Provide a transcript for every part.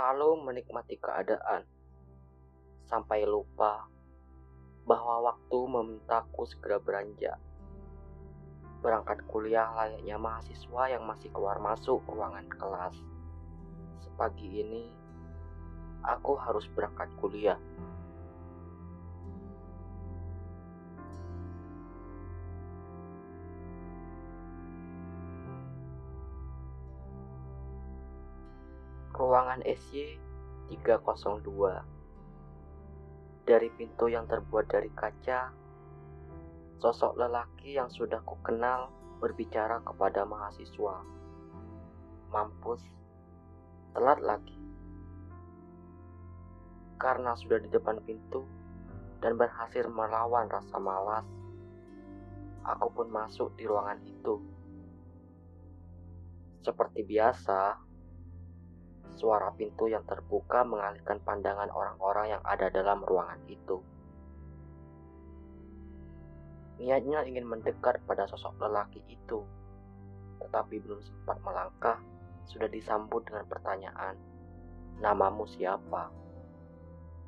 terlalu menikmati keadaan sampai lupa bahwa waktu memintaku segera beranjak. Berangkat kuliah layaknya mahasiswa yang masih keluar masuk ruangan kelas. Sepagi ini, aku harus berangkat kuliah. Ruangan SY 302 Dari pintu yang terbuat dari kaca Sosok lelaki yang sudah ku kenal berbicara kepada mahasiswa. Mampus Telat lagi. Karena sudah di depan pintu Dan berhasil melawan rasa malas Aku pun masuk di ruangan itu. Seperti biasa, Suara pintu yang terbuka mengalihkan pandangan orang-orang yang ada dalam ruangan itu. Niatnya ingin mendekat pada sosok lelaki itu, tetapi belum sempat melangkah, sudah disambut dengan pertanyaan, "Namamu siapa?"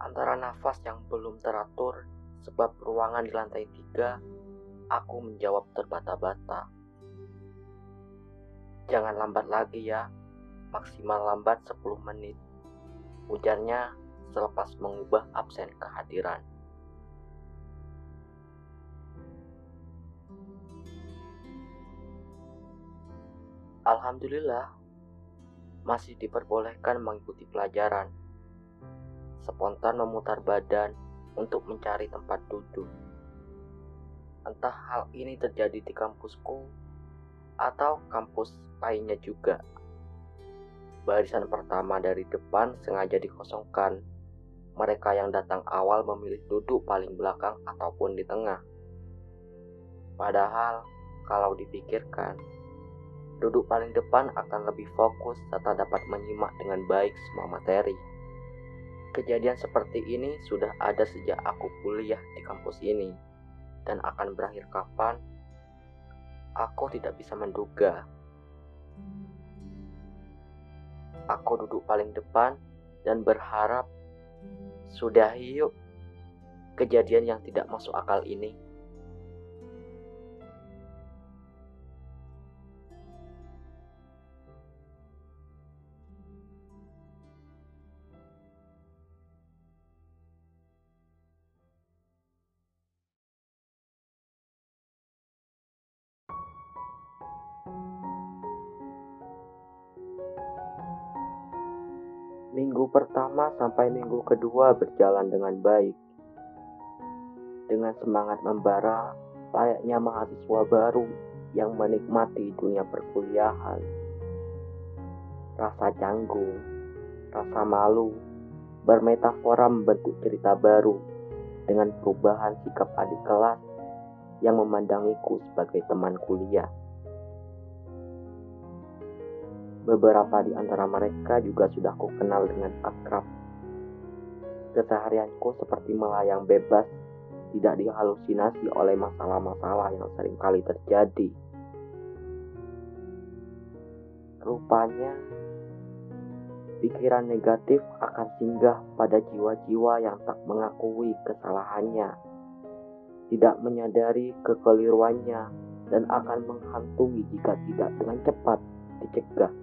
Antara nafas yang belum teratur, sebab ruangan di lantai tiga, aku menjawab terbata-bata. Jangan lambat lagi ya, maksimal lambat 10 menit. Ujarnya selepas mengubah absen kehadiran. Alhamdulillah, masih diperbolehkan mengikuti pelajaran. Spontan memutar badan untuk mencari tempat duduk. Entah hal ini terjadi di kampusku atau kampus lainnya juga. Barisan pertama dari depan sengaja dikosongkan. Mereka yang datang awal memilih duduk paling belakang ataupun di tengah. Padahal, kalau dipikirkan, duduk paling depan akan lebih fokus serta dapat menyimak dengan baik semua materi. Kejadian seperti ini sudah ada sejak aku kuliah di kampus ini, dan akan berakhir kapan, aku tidak bisa menduga. Aku duduk paling depan dan berharap, sudah yuk, kejadian yang tidak masuk akal ini. Minggu pertama sampai minggu kedua berjalan dengan baik. Dengan semangat membara, layaknya mahasiswa baru yang menikmati dunia perkuliahan. Rasa canggung, rasa malu, bermetafora membentuk cerita baru dengan perubahan sikap adik kelas yang memandangiku sebagai teman kuliah. Beberapa di antara mereka juga sudah ku kenal dengan akrab. Keseharianku seperti melayang bebas, tidak dihalusinasi oleh masalah-masalah yang sering kali terjadi. Rupanya, pikiran negatif akan singgah pada jiwa-jiwa yang tak mengakui kesalahannya, tidak menyadari kekeliruannya, dan akan menghantui jika tidak dengan cepat dicegah.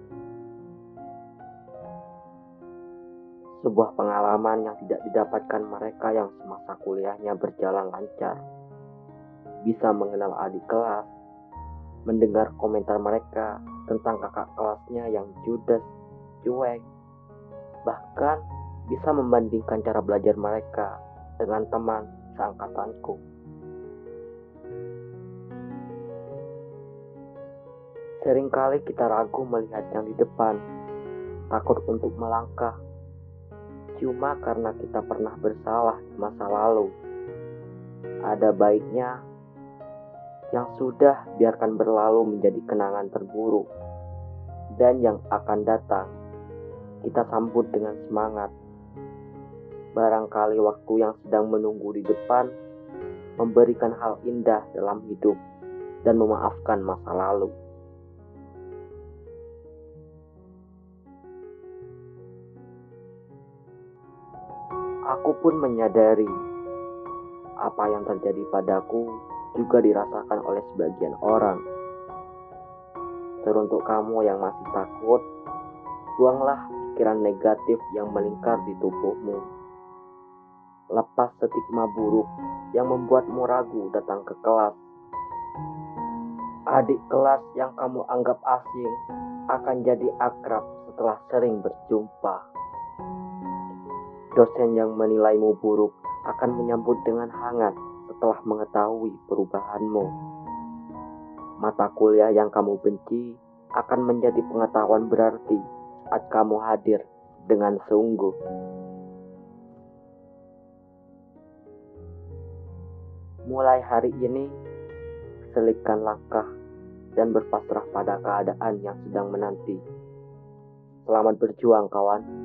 Sebuah pengalaman yang tidak didapatkan mereka yang semasa kuliahnya berjalan lancar. Bisa mengenal adik kelas, mendengar komentar mereka tentang kakak kelasnya yang judes, cuek, bahkan bisa membandingkan cara belajar mereka dengan teman seangkatanku. Seringkali kita ragu melihat yang di depan, takut untuk melangkah cuma karena kita pernah bersalah di masa lalu. Ada baiknya yang sudah biarkan berlalu menjadi kenangan terburuk, dan yang akan datang kita sambut dengan semangat. Barangkali waktu yang sedang menunggu di depan memberikan hal indah dalam hidup dan memaafkan masa lalu. Aku pun menyadari apa yang terjadi padaku juga dirasakan oleh sebagian orang. Teruntuk kamu yang masih takut, buanglah pikiran negatif yang melingkar di tubuhmu. Lepas stigma buruk yang membuatmu ragu datang ke kelas. Adik kelas yang kamu anggap asing akan jadi akrab setelah sering berjumpa. Dosen yang menilaimu buruk akan menyambut dengan hangat setelah mengetahui perubahanmu. Mata kuliah yang kamu benci akan menjadi pengetahuan berarti saat kamu hadir dengan sungguh. Mulai hari ini, selipkan langkah dan berpasrah pada keadaan yang sedang menanti. Selamat berjuang, kawan.